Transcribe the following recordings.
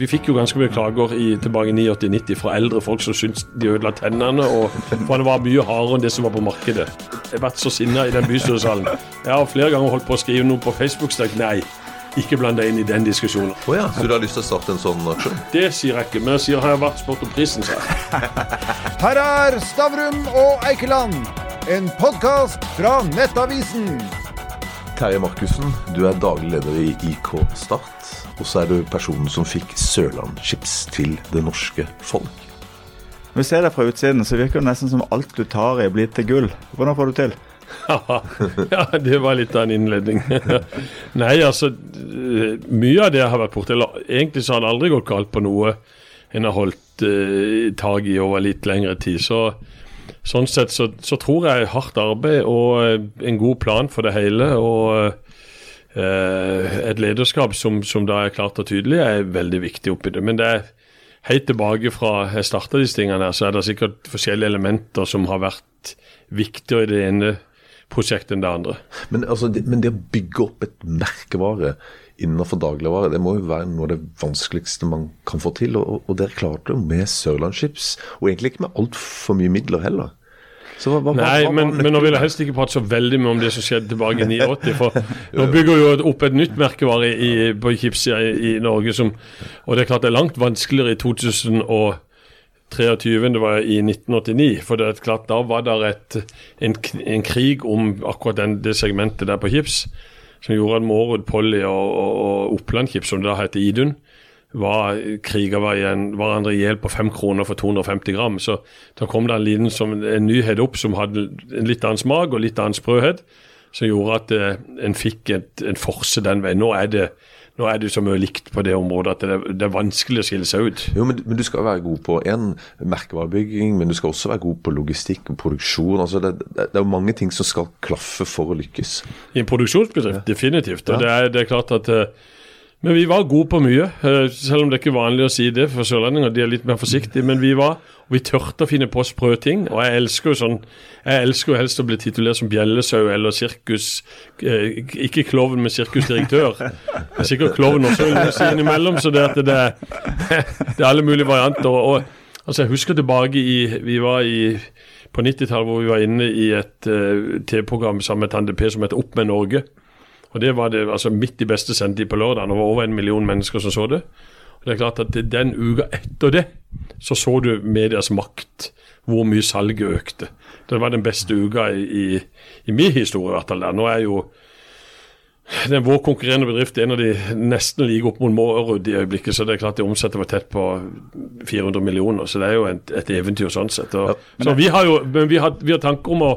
Vi fikk jo ganske mye klager i, tilbake i 89-90 fra eldre folk som syntes de ødela tennene, og for det var mye hardere enn det som var på markedet. Jeg har vært så sinna i den bystyresalen. Jeg har flere ganger holdt på å skrive noe på Facebook og nei, ikke bland deg inn i den diskusjonen. Oh ja, så du har lyst til å starte en sånn aksjon? Det sier jeg ikke, men jeg sier har jeg vært spurt om prisen, sa jeg. Her er Stavrum og Eikeland, en podkast fra Nettavisen. Terje Markussen, du er daglig leder i IK Start. Og så er du personen som fikk Sørlandschips til det norske folk. Når vi ser deg fra utsiden, så virker det nesten som alt du tar i, blir til gull. Hvordan får du til? ja, det var litt av en innledning. Nei, altså Mye av det jeg har vært borti Egentlig så har det aldri gått galt på noe en har holdt eh, tak i over litt lengre tid. Så sånn sett så, så, tror jeg hardt arbeid og uh, en god plan for det hele. og uh, et lederskap som, som, da er klart og tydelig, er veldig viktig oppi det. Men det er helt tilbake fra jeg starta disse tingene, her, så er det sikkert forskjellige elementer som har vært viktigere i det ene prosjektet enn det andre. Men, altså, det, men det å bygge opp et merkevare innenfor dagligvare, det må jo være noe av det vanskeligste man kan få til. Og, og dere klarte det med Sørlandschips, og egentlig ikke med altfor mye midler heller. Hva, hva, Nei, hva, men, men, nå vil jeg helst ikke prate så veldig mye om det som skjedde tilbake i 89. For nå bygger jo opp et nytt merkevare i, på chips i, i, Norge som Og det er klart det er langt vanskeligere i 2023 enn det var i 1989. For det er klart da var det et, en, en, krig om akkurat den, det segmentet der på chips som gjorde at Mårud, Polly og, og, og Oppland Chips, som da heter Idun, var kriga hverandre i hjel på fem kroner for 250 gram. Så da kom det en liten som, en nyhet opp som hadde en litt annen smak og litt annen sprøhet, som gjorde at eh, en fikk et, en forse den veien. Nå er det nå er det så mye likt på det området at det er, det er vanskelig å skille seg ut. Jo, men, men, du skal være god på en merkevarebygging, men du skal også være god på logistikk og produksjon. altså Det, det, det er jo mange ting som skal klaffe for å lykkes. I en produksjonsbedrift, ja. definitivt. og ja. det, er, det, er, klart at uh, men vi var gode på mye, eh, selv om det er ikke vanlig å si det for sørlendinger. De er litt mer forsiktige. Men vi var, og vi tørte å finne på sprø ting. Og jeg elsker jo sånn, jeg elsker jo helst å bli titulert som bjellesau eller sirkus eh, Ikke klovn, men sirkusdirektør. Det er sikkert klovn også si innimellom, så det, det, det, det er alle mulige varianter. Og, altså Jeg husker tilbake i Vi var i på 90-tallet hvor vi var inne i et uh, TV-program sammen med Tande P som heter Opp med Norge. Og Det var det altså midt i beste sendetid på lørdag. Det var over en million mennesker som så det. Og det er klart at Den uka etter det så så du medias makt, hvor mye salget økte. Det var den beste uka i, i, i min historie. i hvert fall der. Nå er jo den vår konkurrerende bedrift en av de nesten like opp mot Mårud i øyeblikket. Så det er klart de omsetter var tett på 400 millioner. Så det er jo et, et eventyr sånn sett. Og, så vi har jo men vi har, vi har tanker om å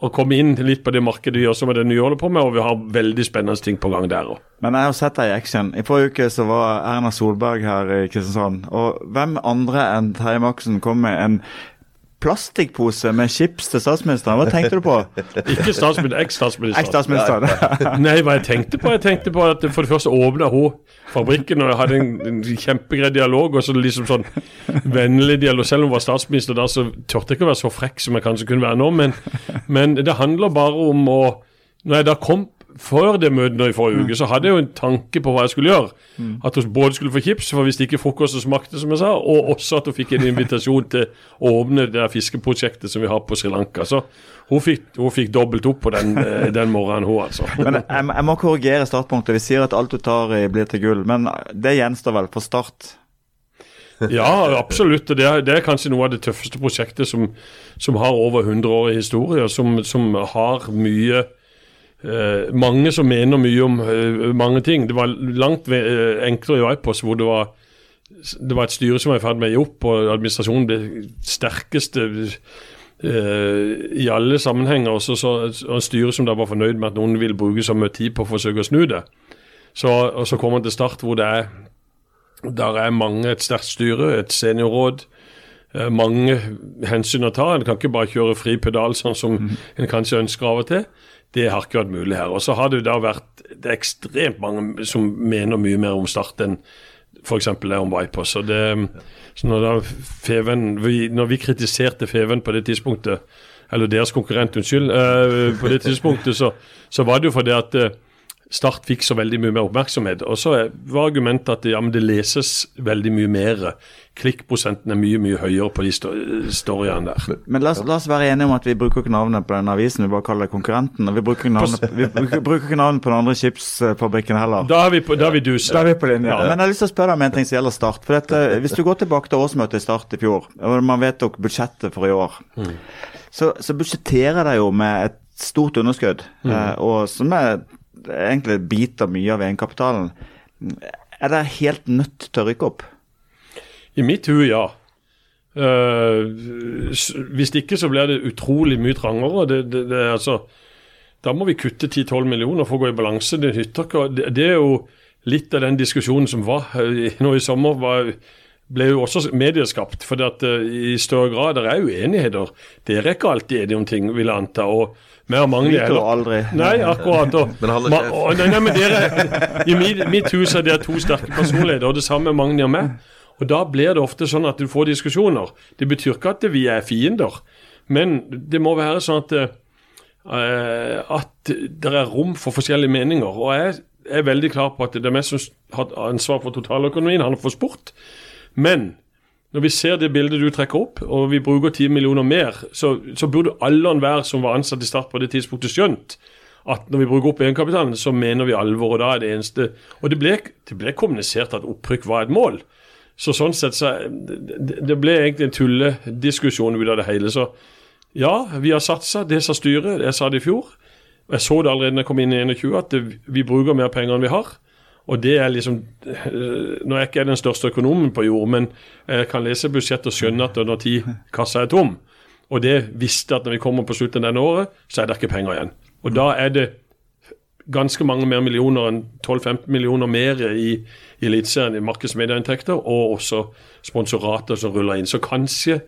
å komme inn litt på det markedet vi som er det nye holder på med, og vi har veldig spennende ting på gang der òg. Men jeg har sett deg i action. I forrige uke så var Erna Solberg her i Kristiansand. Og hvem andre enn Terje Maksen kom med en plastikkpose med chips til statsministeren. Hva tenkte du på? Ikke statsminister, eks-statsministeren. Eks-statsministeren. Nei, hva jeg tenkte på? Jeg tenkte på at for det første åpna hun fabrikken og hadde en, en kjempegrei dialog. Og så liksom sånn vennlig dialog. Selv om hun var statsminister da, så turte jeg ikke å være så frekk som jeg kanskje kunne være nå. Men, men det handler bare om å Når jeg da kom før det møtet nå i forrige uke, så hadde jeg jo en tanke på hva jeg skulle gjøre. Mm. At hun både skulle få chips, for hvis ikke frokostet smakte, som jeg sa, og også at hun fikk en invitasjon til å åpne det fiskeprosjektet som vi har på Sri Lanka. Så hun fikk, hun fikk dobbelt opp på den, eh, den morgenen, hun altså. Men jeg, jeg, må korrigere startpunktet. Vi sier at alt du tar i blir til gull, men det gjenstår vel for Start? Ja, absolutt. Det er, det er, kanskje noe av det tøffeste prosjektet som, som har over 100 år i historie, som, som har mye mange som mener mye om uh, mange ting. Det var langt uh, enklere i Vipos, hvor det var, det var et styre som var i ferd med å gi opp, og administrasjonen ble sterkeste i alle sammenhenger. Også, så, og et styre som da var fornøyd med at noen ville bruke så mye tid på å forsøke å snu det. Så, og så kommer man til start hvor det er der er mange, et sterkt styre, et seniorråd. Mange hensyn å ta. En kan ikke bare kjøre fri pedal sånn som mm. en kanskje ønsker av og til. Det har ikke vært mulig her. Og så har det da vært det er ekstremt mange som mener mye mer om Start enn f.eks. det om Vipers. Så, det, så når, da Feven, vi, når vi kritiserte Feven på det tidspunktet, eller deres konkurrent, unnskyld, uh, på det tidspunktet, så, så, var det jo fordi at uh, Start fikk så veldig mye mer oppmerksomhet. Og så var argumentet at ja, men det leses veldig mye mer. Klikkprosenten er mye mye høyere på de storyene der. Men la oss, la oss, være enige om at vi bruker ikke navnet på den avisen, vi bare kaller det konkurrenten. Og vi bruker ikke navnet, vi bruker, bruker ikke navnet på den andre chipsfabrikken heller. Da er vi på, da er vi dus. Da er vi på linje. Ja. Men jeg har lyst til å spørre deg om en ting som gjelder Start. For dette, Hvis du går tilbake til årsmøtet i Start i fjor, og man vedtok budsjettet for i år, mm. så, så budsjetterer de jo med et stort underskudd, mm. eh, og som er egentlig biter mye av egenkapitalen. Er det helt nødt til å rykke opp? I mitt hue, ja. Uh, hvis ikke så blir det utrolig mye trangere. Det, det, det, altså, da må vi kutte 10-12 millioner for å gå i balanse. Det, det, det, er jo litt av den diskusjonen som var nå i sommer. Var, ble jo også medieskapt. For at, uh, i større grad det er uenigheter. Dere er ikke alltid enige om ting, vil jeg anta. og mer mangler heller. aldri. Nei, akkurat. Og, men han er sjef. nei, nei, men dere, I mitt, mitt hus er dere to sterke personligheter, og det samme er Magni og meg. Og Da blir det ofte sånn at du får diskusjoner. Det betyr ikke at vi er fiender, men det må være sånn at, uh, at det er rom for forskjellige meninger. Og jeg er veldig klar på at det er meg som har ansvar for totaløkonomien, han har for sport. Men når vi ser det bildet du trekker opp, og vi bruker 10 millioner mer, så, så burde alle enhver som var ansatt i Start på det tidspunktet, skjønt at når vi bruker opp egenkapitalen, så mener vi alvor. Og da er det eneste Og det ble, det ble kommunisert at opprykk var et mål. Så sånn sett så Det, ble egentlig en tullediskusjon ut av det hele. Så ja, vi har satsa. Det sa styret. Jeg sa det i fjor. Jeg så det allerede da jeg kom inn i 21, at vi bruker mer penger enn vi har. Og det er liksom eh, Nå er jeg ikke den største økonomen på jord, men jeg kan lese budsjett og skjønne at når ti kassa er tom, og det visste at når vi kommer på slutten av denne året, så er det ikke penger igjen. Og da er det ganske mange mer millioner enn 12-15 millioner mer i, i Eliteserien i markedsmedieinntekter, og også sponsorater som ruller inn. Så kanskje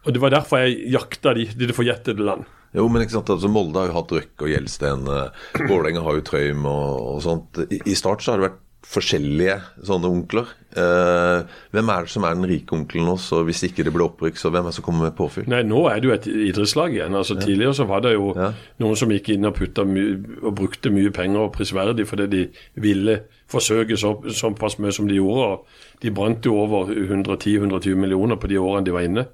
Og det var derfor jeg jakta de, de forjettede land. Jo, men ikke sant, altså Molde har jo hatt Røkke og Gjelsten. Uh, Vålerenga har jo Trøym og, og sånt. I, I, start så har det vært forskjellige sånne onkler. Eh, hvem er det som er den rike onkelen også, hvis ikke det blir opprykk? Så hvem er det som kommer med påfyll? Nei, Nå er det jo et idrettslag igjen. altså ja. Tidligere så var det jo ja. noen som gikk inn og putta og brukte mye penger og prisverdig fordi de ville forsøke så, såpass mye som de gjorde. og De brant jo over 110-120 millioner på de årene de var inne.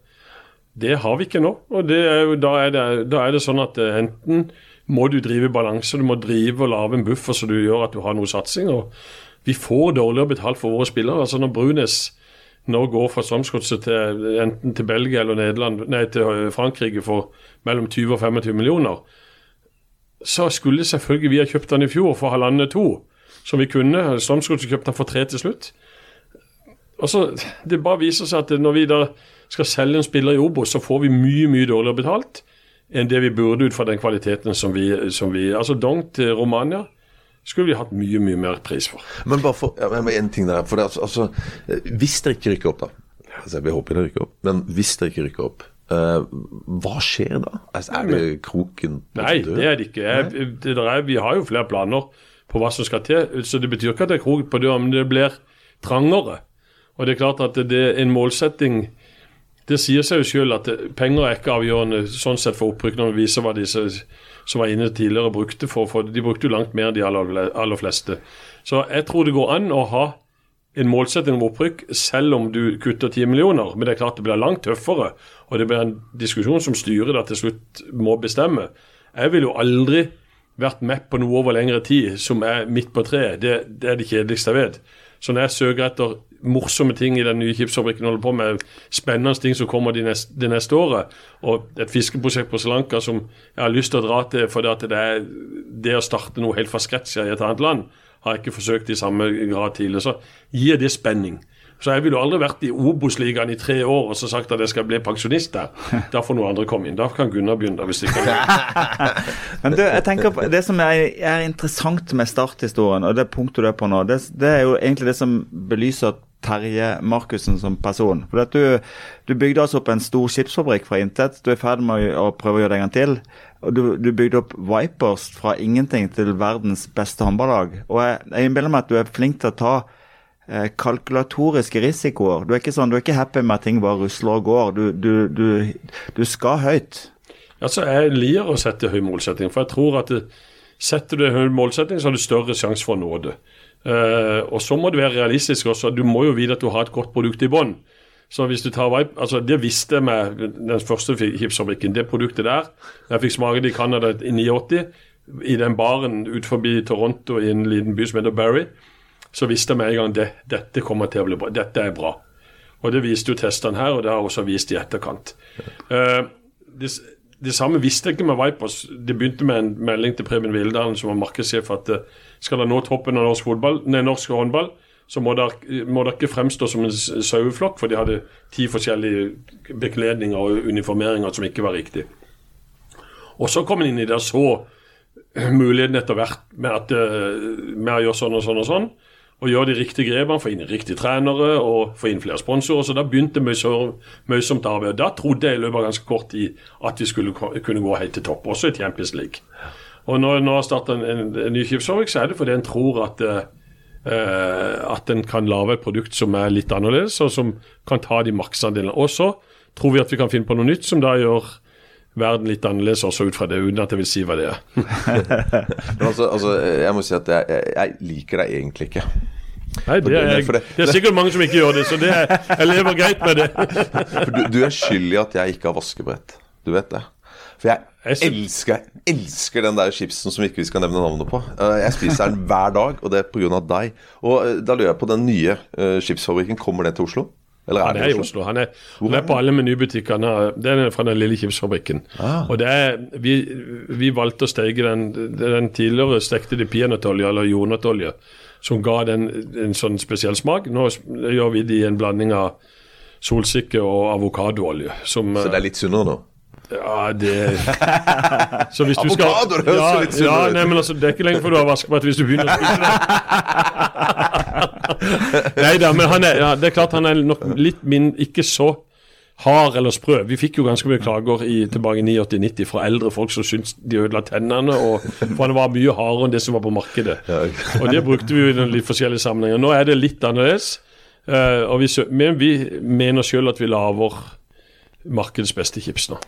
Det har vi ikke nå. og er da, er det, da, er det, sånn at eh, enten må du drive balanse, du må drive og lage en buffer så du gjør at du har noe satsing. og Vi får dårligere betalt for våre spillere. altså Når Brunes nå går fra Strømsgodset til enten til Belgia eller Nederland, nei, til eh, Frankrike for mellom 20 og 25 millioner, så skulle selvfølgelig vi ha kjøpt den i fjor for halvannet to, som vi kunne. Strømsgodset kjøpte den for tre til slutt. Og så, Det bare viser seg at når vi da skal selge en spiller i Obos, så får vi mye mye dårligere betalt enn det vi burde ut fra den kvaliteten som vi, som vi Altså Dong til Romania skulle vi hatt mye mye mer pris for. Men bare for, ja, en ting der, for det, altså, altså, Hvis dere ikke rykker opp, da altså, Vi håper dere rykker opp, men hvis dere ikke rykker opp, uh, hva skjer da? Altså, er det kroken Nei, det er det ikke. Jeg, det er, vi har jo flere planer på hva som skal til. Så det betyr ikke at det er krok på døra, men det blir trangere. Og det er klart at det er en målsetting det sier seg jo selv at penger er ikke avgjørende sånn sett for opprykk, når vi viser hva disse som var inne tidligere brukte for, for De brukte jo langt mer enn de aller, aller, fleste. Så jeg tror det går an å ha en målsetting om opprykk selv om du kutter 10 millioner. Men det er klart det blir langt tøffere, og det blir en diskusjon som styret da til slutt må bestemme. Jeg vil jo aldri vært med på noe over lengre tid som er midt på treet. Det, det er det kjedeligste jeg vet. Så når jeg søker etter morsomme ting i den nye chipsfabrikken, holder på med spennende ting som kommer det neste, de neste året, og et fiskeprosjekt på Sri Lanka som jeg har lyst til å dra til for det, det er det å starte noe helt fra scratch i et annet land, har jeg ikke forsøkt i samme grad tidligere. Så gir det spenning. Så jeg ville jo aldri vært i Obos-ligaen i tre år og så sagt at jeg skal bli pensjonist der. Da får noen andre komme inn. Da kan Gunnar begynne. hvis ikke Men du, jeg tenker på, Det som er, er interessant med starthistorien, og det punktet du er på nå, det, det, er jo egentlig det som belyser Terje Markussen som person. For at du, du bygde altså opp en stor skipsfabrikk fra intet. Du er ferdig med å prøve å gjøre det en gang til. Og du, du, bygde opp Vipers fra ingenting til verdens beste håndballag. Og jeg, jeg innbiller meg at du er flink til å ta Eh, kalkulatoriske risikoer. Du er ikke sånn, du er ikke happy med at ting bare rusler og går. Du, du, du, skal høyt. Altså, Jeg lir å sette høy målsetting, for jeg tror at det, setter du høy målsetting, så har du større sjanse for å nå det. Uh, og så må du være realistisk også. Du må jo vite at du har et godt produkt i bånn. Så hvis du tar Vipe, altså Det visste jeg med den første chipsfabrikken. Det produktet der Jeg fikk smake det i Canada i 89. I den baren ut forbi Toronto i en liten by som heter Barry, så visste jeg med en gang det, dette kommer til å bli bra. Dette er bra. Og det viste jo testene her, og det har også vist i etterkant. Uh, det, det, samme visste jeg ikke med Vipers. Det begynte med en melding til Preben Vildalen, som var markedssjef, at uh, skal det nå toppen av norsk, fotball, nei, norsk håndball, så må det ikke fremstå som en saueflokk, for de hadde ti forskjellige bekledninger og uniformeringer som ikke var riktig. Og så kom en inn i det og så muligheten etter hvert med, at, eh, med å gjøre sånn og sånn og sånn. Og gjøre de riktige grepene, få inn riktige trenere og få inn flere sponsorer. Så da begynte møysomt arbeid. Da trodde jeg i løpet av ganske kort tid at vi skulle kunne gå helt til topp, også i Champions League. Og når nå har starta en, en, en, ny skipsfabrikk, så er det fordi en tror at uh, at en kan lage et produkt som er litt annerledes, og som kan ta de maksandelene. Og så tror vi at vi kan finne på noe nytt som da gjør verden litt annerledes også ut fra det, uten at jeg vil si hva det er. altså, altså, jeg må si at jeg, jeg liker deg egentlig ikke. Nei, det er, det, det er, sikkert mange som ikke gjør det, så det er, jeg lever greit med det. du, du, er skyld i at jeg ikke har vaskebrett. Du vet det. For jeg, jeg elsker, elsker den der chipsen som ikke vi skal nevne navnet på. Eh, jeg spiser den hver dag, og det er pga. deg. Og eh, da lurer jeg på den nye uh, chipsfabrikken. Kommer det til Oslo? Eller er han er i Oslo. Han er, han er på alle menybutikkene. Det er fra den lille chipsfabrikken. Ah. Og det er, vi, vi, valgte å steke den, den tidligere stekte de peanøttolje, eller jordnøttolje, som ga den en sånn spesiell smak. Nå gjør vi det i en blanding av solsikke og avokadoolje. Så det er litt sunnere nå? Ja, det Så hvis du skal Avokado, det høres ja, litt sunnere ja, nei, men altså, Det er ikke lenge før du har vaskebrett hvis du begynner å spise det. nei da, men han er, ja, det er klart han er nok litt min Ikke så hard eller sprø. Vi fikk jo ganske mye klager i, tilbake i 89-90 fra eldre folk som syntes de ødela tennene. Og, for han var mye hardere enn det som var på markedet. Og det brukte vi jo i litt forskjellige sammenhenger. Nå er det litt annerledes. Uh, vi, men vi mener sjøl at vi lager markedets beste chips nå.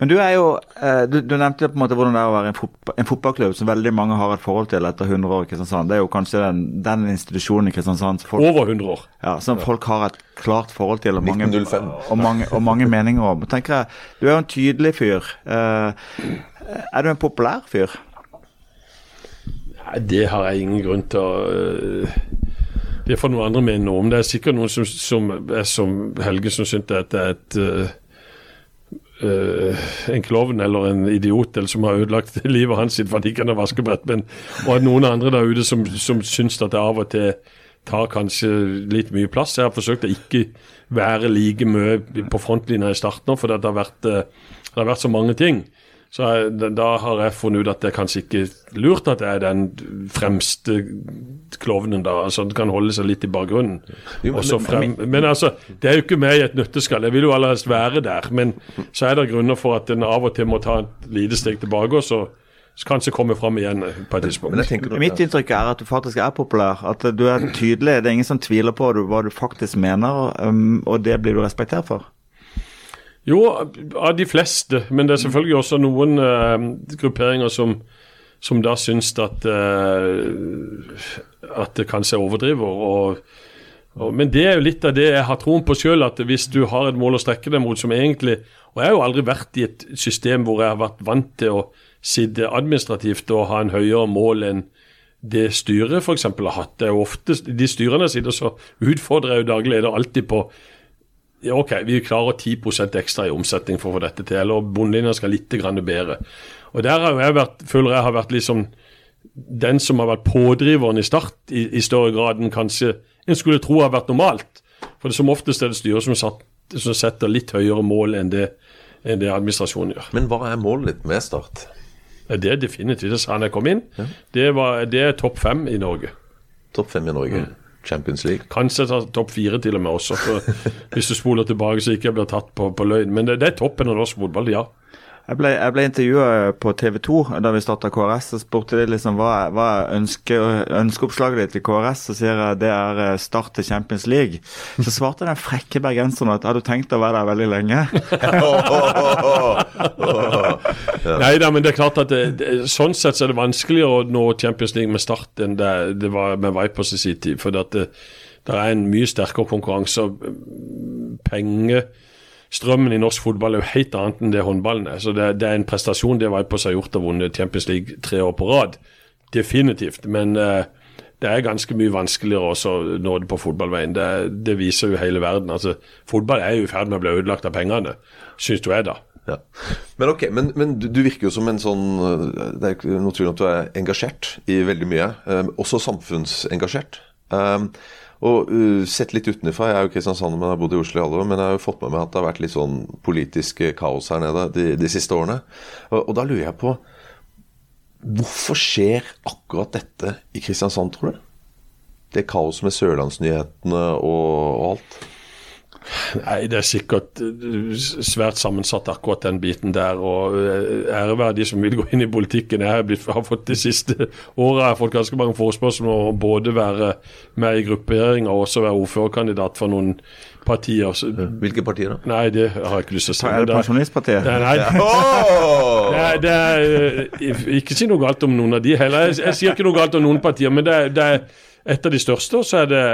Men du er jo eh, du, du, nevnte på en måte hvordan det er å være en, fotball, en, fotballklubb som veldig mange har et forhold til etter 100 år i Kristiansand. Det er jo kanskje den, den institusjonen i Kristiansand folk, Over 100 år. Ja, Som ja. folk har et klart forhold til og mange, og mange, og mange meninger om. tenker jeg, Du er jo en tydelig fyr. Eh, er du en populær fyr? Nei, det har jeg ingen grunn til å uh, det får noen andre mene noe om. Det er sikkert noen som, som er som Helge som syns det er et uh, en klovn eller en idiot eller som har ødelagt livet hans for at han ikke kan ha vaskebrett. Men, og at noen andre der ute som, som syns at det av og til tar kanskje litt mye plass. Jeg har forsøkt å ikke være like mye på frontlinja i starten, for det har vært, eh, det har vært så mange ting. Så jeg, da har jeg funnet ut at det er kanskje ikke lurt at jeg er den fremste klovnen da. altså den kan holde seg litt i bakgrunnen. Jo, men, frem, men, men, altså, det er jo ikke meg i et nøtteskall. Jeg vil jo aller helst være der. Men så er det grunner for at en av og til må ta et lite steg tilbake. og så kanskje komme fram igjen på et tidspunkt. Mitt inntrykk er at du faktisk er populær. At du er tydelig. Det er ingen som tviler på hva du faktisk mener, um, og det blir du respektert for. Jo, av de fleste. Men det er selvfølgelig også noen uh, grupperinger som, som da syns at, uh, at det kanskje overdriver. Og, og, men det er jo litt av det jeg har troen på sjøl, at hvis du har et mål å strekke deg mot som egentlig Og jeg har jo aldri vært i et system hvor jeg har vært vant til å sitte administrativt og ha en høyere mål enn det styret f.eks. har hatt. Det er jo ofte, De styrene sitter så utfordrer jeg jo daglig leder alltid på ja, OK, vi klarer 10% ekstra i omsetning for å få dette til, eller bunnlinja skal litt bedre. Og Der har jeg vært, føler jeg har vært liksom den som har vært pådriveren i start, i, i større grad enn kanskje en skulle tro har vært normalt. For det som oftest er det styret som, satt, som setter litt høyere mål enn det, enn det administrasjonen gjør. Men hva er målet ditt med Start? Det er definitivt. Det sa han jeg kom inn. Ja. Det, var, det, er topp fem i Norge. Topp fem i Norge. Mm. Champions League. Kanskje ta topp fire til og med også, hvis du spoler tilbake så ikke jeg blir tatt på, på løgn. Men det, det, er toppen av norsk fotball, ja. Jeg ble, jeg ble intervjua på TV 2 da vi starta KRS. og spurte de liksom hva, hva er ønske, ønskeoppslaget ditt til KRS. Så sier jeg det er eh, start til Champions League. Så svarte den frekke bergenseren at har du tenkt å være der veldig lenge? Nei da, men det er klart at det, det, sånn sett så er det vanskeligere å nå Champions League med Start enn det, det var med Vipers i sin tid. For det, det er en mye sterkere konkurranse. Penger strømmen i norsk fotball er jo helt annet enn det håndballen er. Så det, det er en prestasjon det Vipers har gjort og vunnet Champions League tre år på rad. Definitivt. Men uh, det er ganske mye vanskeligere også nå det på fotballveien. Det, det, viser jo hele verden. Altså, fotball er jo i ferd med å bli ødelagt av pengene, syns du er da. Ja. Men ok, men, men du, du, virker jo som en sånn Det er ikke noe tvil om at du er engasjert i veldig mye. Um, også samfunnsengasjert. Um, og uh, Sett litt utenfra, jeg er jo Kristiansand, men jeg har bodd i Oslo i alle år, men jeg har jo fått med meg at det har vært litt sånn politisk kaos her nede de, de siste årene. Og, og, da lurer jeg på Hvorfor skjer akkurat dette i Kristiansand, tror du? Det kaoset med Sørlandsnyhetene og, og alt? Nei, det er sikkert eh, svært sammensatt, akkurat den biten der. Og æreverdige ære være de som vil gå inn i politikken. Jeg har, blitt, har fått de siste åra har fått ganske mange forespørsler om å både være med i gruppering og også være ordførerkandidat for noen partier. Hvilke partier da? Nei, det har jeg ikke lyst til å si. Er det Pensjonistpartiet? Nei, nei. Oh! er, det er, eh, ikke si noe galt om noen av de heller. Jeg, jeg sier ikke noe galt om noen partier, men det er, det er et av de største, og så er det,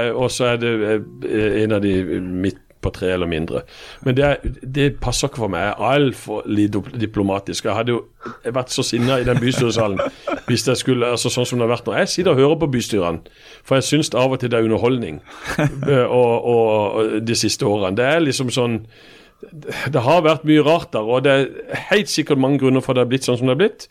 er det en av de midt på tre eller mindre. Men det, det passer ikke for meg. Jeg er altfor diplomatisk. Jeg hadde jo vært så sinna i den bystyresalen hvis jeg skulle, altså sånn som det har vært nå. Jeg sitter og hører på bystyrene, for jeg syns av og til det er underholdning eh, og, og, og de siste årene. Det er liksom sånn Det har vært mye rart der, og det er helt sikkert mange grunner for at det har blitt sånn som det har blitt.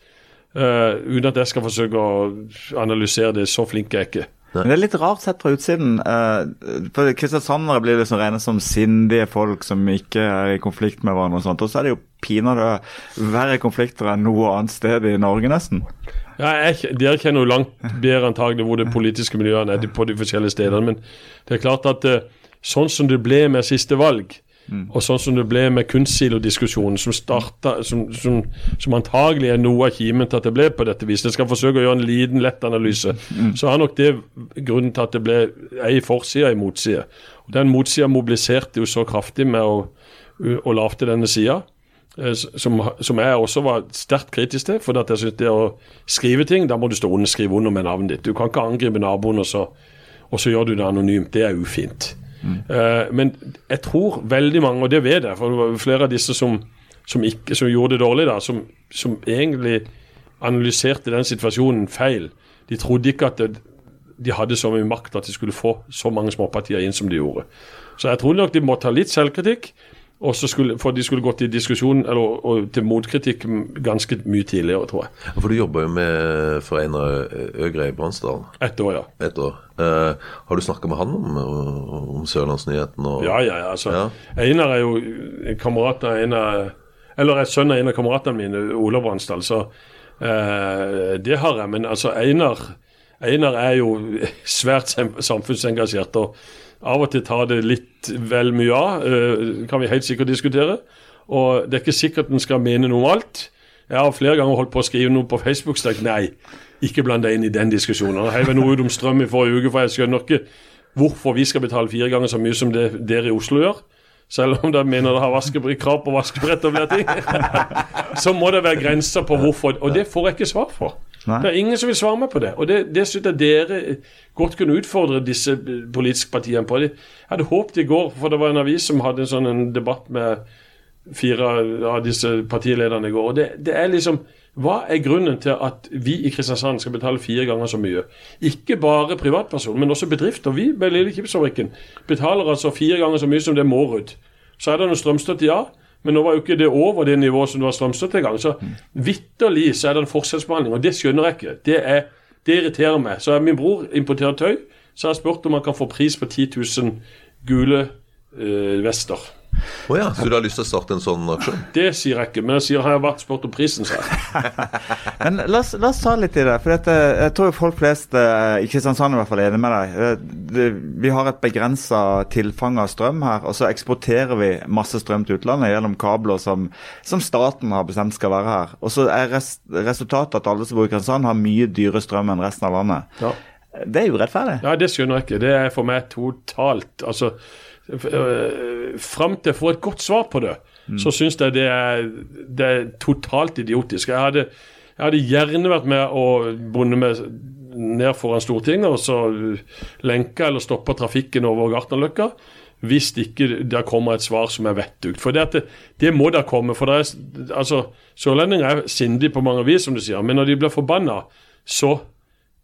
Uh, uten at jeg skal forsøke å analysere det. Så flink er jeg ikke. Men det er litt rart sett fra utsiden. Uh, for Kristiansandere blir liksom regnet som sindige folk som ikke er i konflikt med hverandre. Og sånt, og så er det jo pinadø verre konflikter enn noe annet sted i Norge, nesten. Ja, jeg, Dere kjenner jo langt bedre antagelig hvor det politiske miljøene er på de forskjellige stedene. Men det er klart at uh, sånn som det ble med siste valg, Mm. Og sånn som det ble med kunstsilodiskusjonen som, som, som, som, antagelig er noe av kimen til at det ble på dette viset. Jeg skal forsøke å gjøre en liten, lett analyse. Mm. Så er nok det grunnen til at det ble ei forside ei motside. Og Den motsida mobiliserte jo så kraftig med å, å lage denne sida. Eh, som, som, jeg også var sterkt kritisk til. For at jeg synes det å skrive ting, da må du stå under, skrive under med navnet ditt. Du kan ikke angripe naboen, og så, og så gjør du det anonymt. Det er ufint. Uh, men jeg tror veldig mange, og det vet jeg, for det var flere av disse som, som, ikke, som gjorde det dårlig, da, som, som, egentlig analyserte den situasjonen feil. De trodde ikke at det, de hadde så mye makt at de skulle få så mange småpartier inn som de gjorde. Så jeg tror nok de må ta litt selvkritikk. Skulle, For de skulle gått i diskusjon eller og, til motkritikk ganske mye tidligere, tror jeg. For du jobber jo med for Einar Øgre i Bransdal. Ett år, ja. Et år. Eh, har du snakka med han om, om Sørlandsnyheten? Og... Ja, ja, ja. Altså, ja. Einar er jo kamerat av en av Eller er sønn av en av kameratene mine, Ola Bransdal. Så eh, det har jeg. Men altså, Einar, Einar er jo svært samfunnsengasjert. og av og til tar det litt vel mye av, uh, kan vi helt sikkert diskutere. Og det er ikke sikkert en skal mene noe om alt. Jeg har flere ganger holdt på å skrive noe på Facebook sagt nei, ikke bland deg inn i den diskusjonen. Jeg heiv noe ut om strøm i forrige uke, for jeg skjønner ikke hvorfor vi skal betale fire ganger så mye som det dere i Oslo gjør. Selv om dere mener dere har krav på vaskebrett og flere ting. så må det være grenser på hvorfor. Og det får jeg ikke svar for. Nei. Det er ingen som vil svare meg på det. Og det, det synes jeg dere godt kunne utfordre disse politiske partiene på. Jeg hadde håpet i går, for det var en avis som hadde en sånn en debatt med fire av disse partilederne i går. og det, det er liksom hva er grunnen til at vi i Kristiansand skal betale fire ganger så mye? Ikke bare privatpersoner, men også bedrifter. Vi ved Lille Kipsfabrikken betaler altså fire ganger så mye som det Mårud. Så er det noe strømstøtte, ja. Men nå var jo ikke det over det nivået som det var strømstøtte engang. Så vitterlig så er det en forskjellsbehandling, og det skjønner jeg ikke. Det, er, det irriterer meg. Så min bror importerer tøy, så har jeg spurt om han kan få pris på 10 000 gule øh, vester. Å ja, så du har lyst til å starte en sånn aksjon? Det sier jeg ikke, men jeg sier har jeg vært spurt om prisen, sa jeg. Men la oss, la oss ta litt i det. For dette, jeg tror folk flest eh, i Kristiansand i hvert fall er enig med deg. Eh, vi har et begrensa tilfang av strøm her, og så eksporterer vi masse strøm til utlandet gjennom kabler som, som staten har bestemt skal være her. Og så er res, resultatet at alle som bor i Kristiansand har mye dyrere strøm enn resten av landet. Ja. Det er urettferdig. Ja, det skjønner jeg ikke. Det er for meg totalt Altså, fram til jeg får et godt svar på det, så syns jeg det er, det er totalt idiotisk. Jeg hadde, jeg hadde gjerne vært med og bundet meg ned foran Stortinget og så lenka eller stoppa trafikken over Gartnerløkka. Hvis ikke det kommer et svar som er vettugt. For det, det, det må da komme. for det er, altså, Sørlendinger er sindige på mange vis, som du sier, men når de blir forbanna, så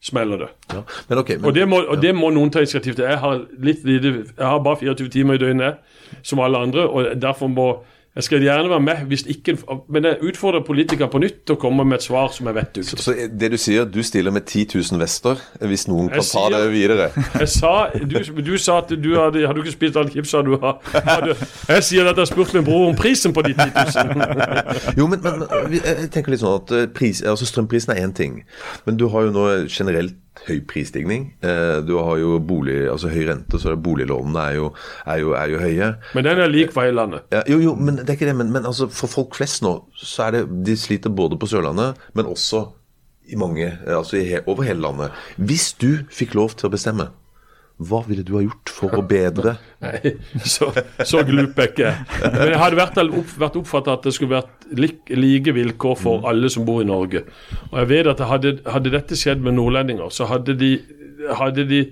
smeller det. Ja. Men okay, men, Og det, må, og det må noen ta initiativ til. Jeg har, litt lite, jeg har bare 24 timer i døgnet, som alle andre. og derfor må Jeg skal gjerne være med, hvis ikke, men jeg utfordrer politikere på nytt til å komme med et svar som er vettugt. så det du sier, du stiller med 10 000 vester, hvis noen kan sier, ta deg det videre. Jeg sa, du, du sa at du hadde, hadde du ikke spist all chipsa du har. Jeg sier at jeg har spurt min bror om prisen på de 10 000. Jo, men, men jeg tenker litt sånn at eh, pris, altså strømprisen er én ting, men du har jo nå generelt høy prisstigning. Eh, Du har jo bolig, altså høy rente, så boliglånene er jo, er jo, er jo høye. Men den er lik for hele landet. Ja, jo, jo, men det er ikke det. Men, men altså, for folk flest nå, så er det De sliter både på Sørlandet, men også i mange, eh, altså i over hele landet. Hvis du fikk lov til å bestemme, hva ville du ha gjort for å bedre Nei, så, så glup jeg ikke. Men jeg hadde vært, opp, vært oppfattet at det skulle vært like, like vilkår for alle som bor i Norge. Og jeg vet at hadde, hadde dette skjedd med nordlendinger, så hadde de, hadde de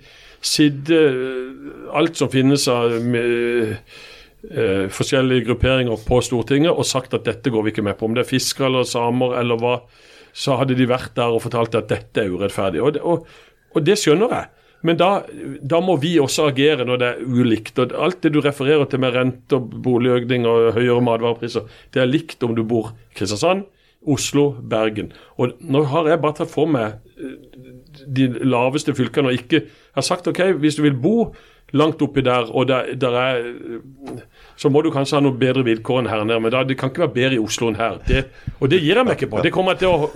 sittet øh, alt som finnes av med, eh, forskjellige grupperinger på Stortinget og sagt at dette går vi ikke med på. Om det er fiskere eller samer eller hva, så hadde de vært der og fortalt at dette er urettferdig. Og det, og, og det skjønner jeg. Men da, da må vi også agere når det er ulikt. og Alt det du refererer til med rente og boligøkning og høyere matvarepriser, det er likt om du bor i Kristiansand, Oslo, Bergen. Og Nå har jeg bare tatt for meg eh, de laveste fylkene og ikke har sagt OK, hvis du vil bo langt oppi der, og der, der er eh, så må du kanskje ha noe bedre vilkår enn her nede. Men da, det kan ikke være bedre i Oslo enn her. Det, og det gir jeg meg ikke på. Det kommer jeg til å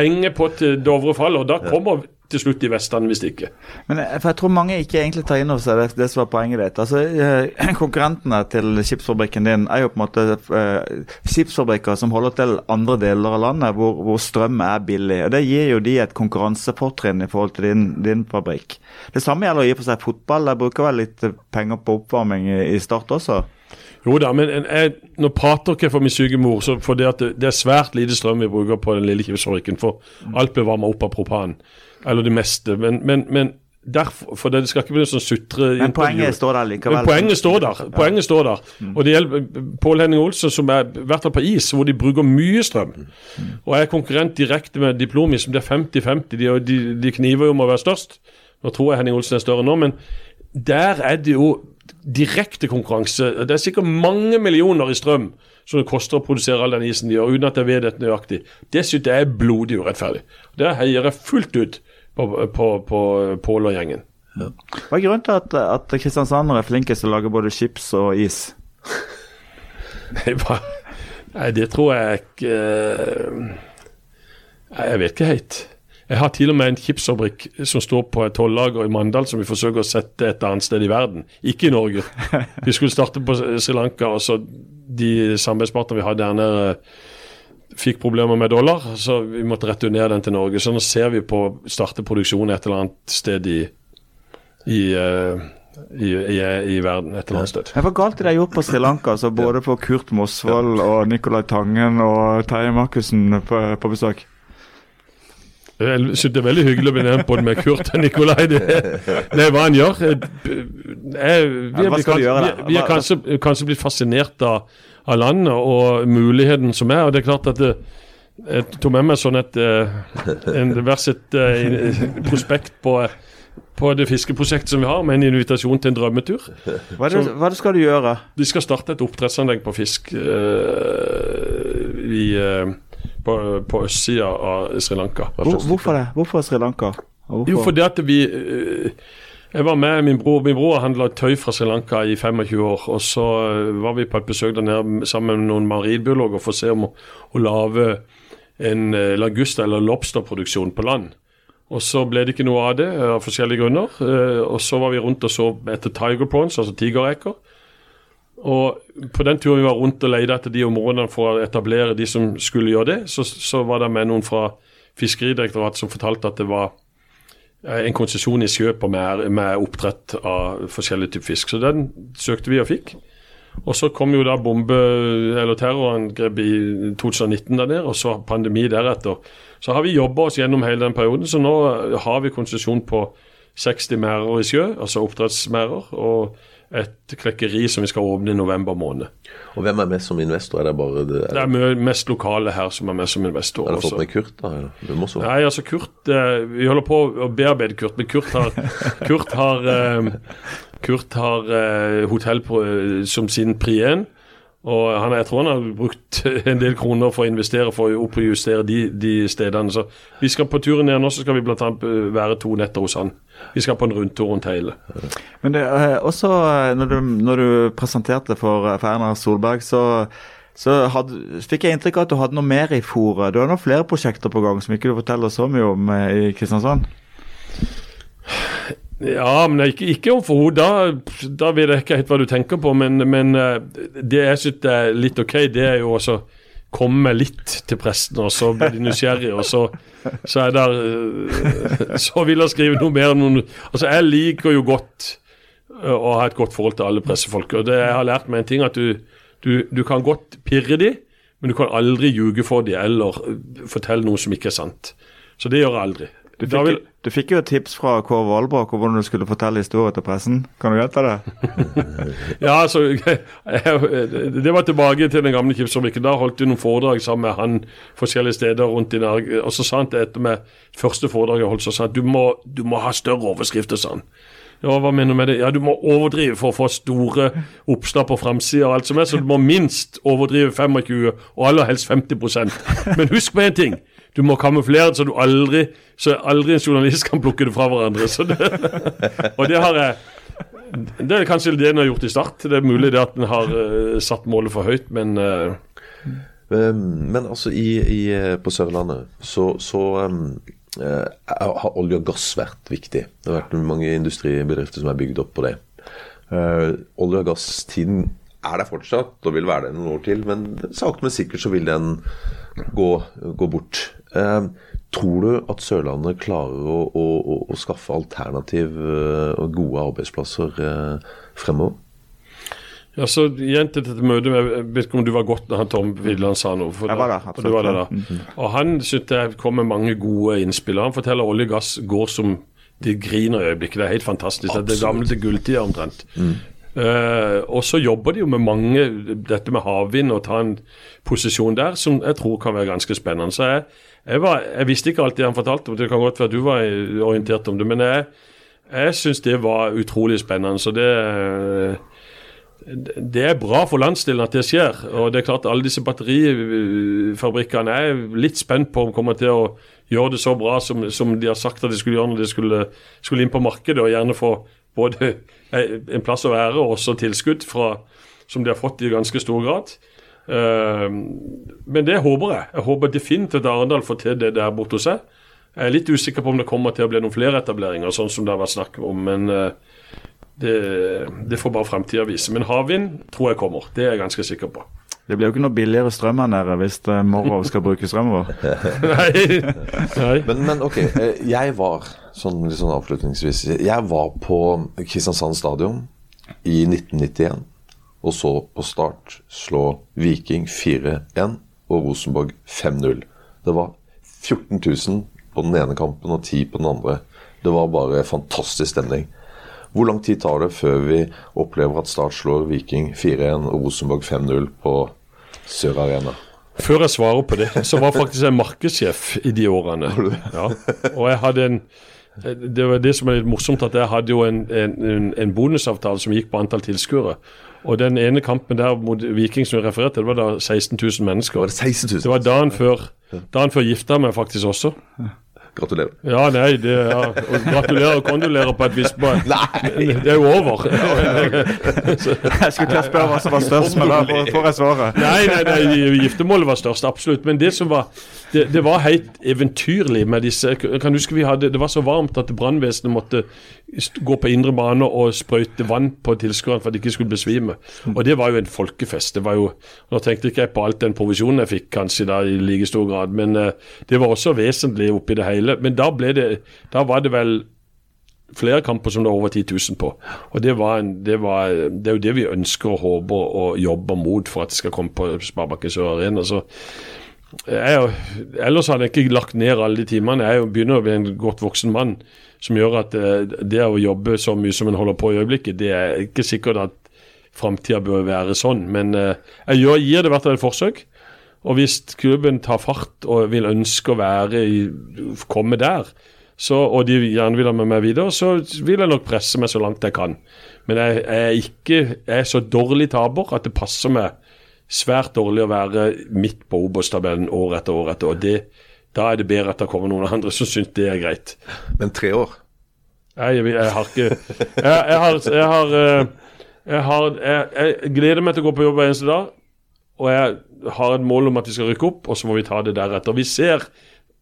henge på til Dovre faller, og da kommer til slutt i Vestland hvis ikke. Men jeg, for jeg tror mange ikke egentlig tar inn over seg det, det som var poenget ditt. Altså, eh, Konkurrentene til skipsfabrikken din er jo på en måte eh, skipsfabrikker som holder til andre deler av landet hvor, hvor strøm er billig. og Det gir jo de et konkurransefortrinn i forhold til din, din fabrikk. Det samme gjelder å gi for seg fotball. Jeg bruker vel litt penger på oppvarming i, i Start også. Jo da, men en- jeg, nå prater ikke for min syke mor, så for det, at det, det er svært lite strøm vi bruker på den lille skipsfabrikken. For alt blir varma opp av propan. Eller det meste. Men, men, men derfor, for det skal ikke bli sånn sutre Men poenget står der likevel. Men poenget står der. Poenget står der. Og det gjelder Pål Henning Olsen, som er fall på is, hvor de bruker mye strøm. Og er konkurrent direkte med Diplomi, som det er 50-50. De, de, de kniver jo om å være størst. Nå tror jeg Henning Olsen er større nå, men der er det jo direkte konkurranse. Det er sikkert mange millioner i strøm som det koster å produsere all den isen de gjør, uten at jeg vet dette nøyaktig. Det synes jeg er blodig urettferdig. Der heier jeg fullt ut på, på, på Polo-gjengen. gjengen. Hva er grunnen til at, at kristiansandere er flinkest til å lage både chips og is? Nei, det tror jeg ikke eh, Jeg vet ikke helt. Jeg har til og med en chipsfabrikk som står på et tollager i Mandal som vi forsøker å sette et annet sted i verden. Ikke i Norge. Vi skulle starte på Sri Lanka, og så de samarbeidspartnerne vi hadde der nede fikk problemer med dollar, så vi måtte returnere den til Norge. Så nå ser vi på å starte produksjon et eller annet sted i, i, eh, i, i, i verden. Et eller annet sted. Hva galt er det gjort på Sri Lanka, altså både på Kurt Mosvold og Nicolai Tangen og Terje Markussen på, på besøk? Jeg synes det er veldig hyggelig å bli nevnt både med Kurt og Nikolai. Det, det er hva han gjør. Jeg, jeg, vi, er gjøre da? vi, vi er kanskje, kanskje blitt fascinert av, av landet og muligheten som er. og det er klart at det, Jeg tok med meg sånn et, eh, en vers et eh, prospekt på, på det fiskeprosjektet som vi har, med en invitasjon til en drømmetur. Hva, det, hva er det skal du gjøre? De skal starte et oppdrettsanlegg på fisk øh, i, eh, på, på østsida av Sri Lanka. Hvor, hvorfor det? Hvorfor Sri Lanka? Hvorfor? Jo, fordi at vi eh, Jeg var med min bror. Min bror handla tøy fra Sri Lanka i 25 år. Og så eh, var vi på et besøk der nede sammen med noen marinbiologer for å se om å, å lage en lagusta- langusta- eller lobsterproduksjon på land. Og så ble det ikke noe av det av forskjellige grunner. Og så var vi rundt og så etter tiger prawns, altså tigereker. Og på den turen vi var rundt og leide etter de områdene for å etablere de som skulle gjøre det, så, så var det med noen fra Fiskeridirektoratet som fortalte at det var eh, en konsesjon i sjø med, med oppdrett av forskjellige typer fisk. Så den søkte vi og fikk. Og så kom jo da bombe- eller terrorangrep i 2019 der nede, og så pandemi deretter. Så har vi jobba oss gjennom hele den perioden, så nå har vi konsesjon på 60 merder i sjø, altså oppdrettsmerder. og et klekkeri som vi skal åpne i november måned. Og Hvem er med som investor? Er det bare det, er det er mest lokale her som er med som investor. Har du fått med Kurt? da? Nei, altså Kurt eh, Vi holder på å bearbeide Kurt, men Kurt har, Kurt har, eh, Kurt har eh, hotell på, som sin pri 1. Og han, jeg tror han har brukt en del kroner for å investere for å oppjustere de, de stedene. Så vi skal på turen ned nå, så skal vi bl.a. være to netter hos han. Vi skal på en rundtur rundt hele. Men det, eh, også eh, når du, når du presenterte for, for Solberg, så, så hadde, fikk jeg inntrykk av at du hadde noe mer i fòret. Du har noen flere prosjekter på gang som ikke du forteller så mye om eh, i Kristiansand? Ja, men ikke, ikke overfor henne. Da, da vet jeg ikke helt hva du tenker på. Men, men eh, det jeg syns er litt OK, det er jo også komme litt til presten, og så blir de nysgjerrige, og så, så er der eh, Så vil jeg skrive noe mer. Noen, altså, jeg liker jo godt eh, å ha et godt forhold til alle pressefolk. og det Jeg har lært meg en ting, at du, du, du kan godt pirre de, men du kan aldri ljuge for de eller fortelle noe som ikke er sant. Så det gjør jeg aldri. Du fikk, vil... du fikk, jo et tips fra Kåre Valbrok om hvordan du skulle fortelle historier til pressen. Kan du gjette det? ja, altså Det var tilbake til den gamle Kipsfabrikken. Da holdt du noen foredrag sammen med han forskjellige steder rundt i Norge. Og så sa han til etter med første foredrag jeg holdt, så sa han du må, du må ha større overskrifter, sa han. Ja, hva mener du med det? Ja, du må overdrive for å få store oppslag på framsida og alt som er, så du må minst overdrive 25, og aller helst 50% Men husk på én ting. Du må kamuflere det så du aldri så aldri en journalist kan plukke det fra hverandre. Det, og det har jeg Det er kanskje det en har gjort i start. Det er mulig det at en har uh, satt målet for høyt, men uh, Men altså, i, i, på Sørlandet så, så um, uh, har olje og gass vært viktig. Det har vært mange industribedrifter som er bygd opp på det. olje- og gasstiden er der fortsatt og vil være det noen år til, men sakte, men sikkert så vil den gå, gå bort. Eh, tror du at Sørlandet klarer å, å, å skaffe alternative eh, og gode arbeidsplasser eh, fremover? Ja, så igjen til dette møtet Jeg vet ikke om du var godt da han Tom Vidland sa noe. For jeg var der, absolutt. Var der, da. Mm -hmm. Og Han syntes jeg kom med mange gode innspill. Han forteller olje og gass går som de griner i øyeblikket. Det er helt fantastisk. Absolutt. Det er gamle til gulltida omtrent. Mm. Uh, og så jobber de jo med mange dette med havvind og ta en posisjon der som jeg tror kan være ganske spennende. Så jeg, jeg, var, jeg visste ikke alltid han fortalte om det, kan godt være du var orientert om det. Men jeg, jeg syns det var utrolig spennende. Så det, det er bra for landsdelen at det skjer. Og det er klart alle disse batterifabrikkene er litt spent på om de kommer til å gjøre det så bra som, som, de har sagt at de skulle gjøre når de skulle, skulle inn på markedet, og gjerne få både en plass å være og også tilskudd fra, som de har fått i ganske stor grad. Uh, men det håper jeg. Jeg håper definitivt at Arendal får til det der borte hos seg. Jeg er litt usikker på om det kommer til å bli noen flere etableringer, sånn som det har vært snakk om. Men uh, det, det, får bare fremtida vise. Men havvind tror jeg kommer. Det er jeg ganske sikker på. Det blir jo ikke noe billigere strøm her nede hvis uh, Morrow skal bruke strømmen vår. Nei. Nei. Men, men, ok, jeg var sånn, sånn avslutningsvis Jeg var på Kristiansand stadion i 1991 og så på start slå Viking 4-1 og Rosenborg 5-0. Det var 14 000 på den ene kampen og 10 på den andre. Det var bare fantastisk stemning. Hvor lang tid tar det før vi opplever at Start slår Viking 4-1 og Rosenborg 5-0 på Sør Arena? Før jeg svarer på det, så var faktisk jeg markedssjef i de årene. Ja. Og jeg hadde en det var det som er litt morsomt, at jeg hadde jo en, en, en bonusavtale som gikk på antall tilskuere. Og den ene kampen der mot Viking som jeg refererte til, det var da 16 000 mennesker. Var det 16 000? Det var dagen før, dagen før gifta meg faktisk også. Gratulerer. Ja, nei, det, ja. Og gratulerer og kondolerer på et visst point. Det er jo over. jeg skulle til å spørre hva som var størst, men da får jeg svaret. Nei, nei, nei, giftermålet var størst, absolutt. Men det som var det, det var helt eventyrlig med disse Jeg kan huske vi hadde, Det var så varmt at brannvesenet måtte gå på indre bane og sprøyte vann på tilskuerne for at de ikke skulle besvime. Og det var jo en folkefest. det var jo, Nå tenkte ikke jeg på alt den provisjonen jeg fikk, kanskje da i like stor grad, men uh, det var også vesentlig oppi det hele. Men da ble det, da var det vel flere kamper som det var over 10 000 på. Og det, en, det, var, det er jo det vi ønsker og håper og jobber mot for at det skal komme på Sparebakken Sør Arena. Så jeg, ellers hadde jeg ikke lagt ned alle de timene. Jeg begynner å bli en godt voksen mann som gjør at eh, det å jobbe så mye som en holder på i øyeblikket, det er ikke sikkert at framtida bør være sånn. Men eh, jeg gir det hvert fall et forsøk. Og hvis klubben tar fart og vil ønske å være i, komme der, så, og de gjerne vil ha med meg videre, så vil jeg nok presse meg så langt jeg kan. Men jeg, jeg er ikke jeg er så dårlig taper at det passer meg svært dårlig å være midt på Obos-tabellen år etter år etter. år. det, Da er det bedre at det kommer noen andre som syns det er greit. Men tre år? Jeg, jeg, har ikke Jeg, har, jeg, har, eh, har jeg, gleder meg til å gå på jobb hver eneste dag. Og jeg har et mål om at vi skal rykke opp, og så må vi ta det deretter. Vi ser,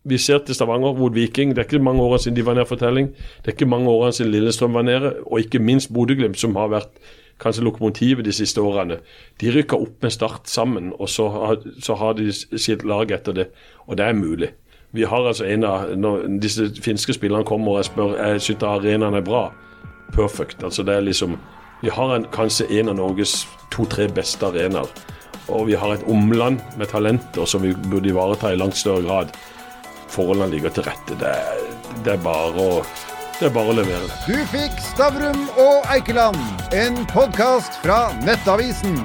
vi ser til Stavanger mot Viking. Det er ikke mange årene siden de var nede for telling. Det er ikke mange årene siden Lillestrøm var nede. Og ikke minst Bodø-Glimt, som har vært kanskje lokomotivet de siste årene. De rykker opp med Start sammen, og så har, så har de sitt lag etter det. Og det er mulig. Vi har altså en av, Når disse finske spillerne kommer og jeg spør jeg syns arenaen er bra, perfect. Altså det er liksom Vi har en, kanskje en av Norges to-tre beste arenaer. Og vi har et omland med talenter som vi burde ivareta i langt større grad. Forholdene ligger til rette. Det, det er bare å det er bare å levere. Du fikk Stavrum og Eikeland, en podkast fra Nettavisen.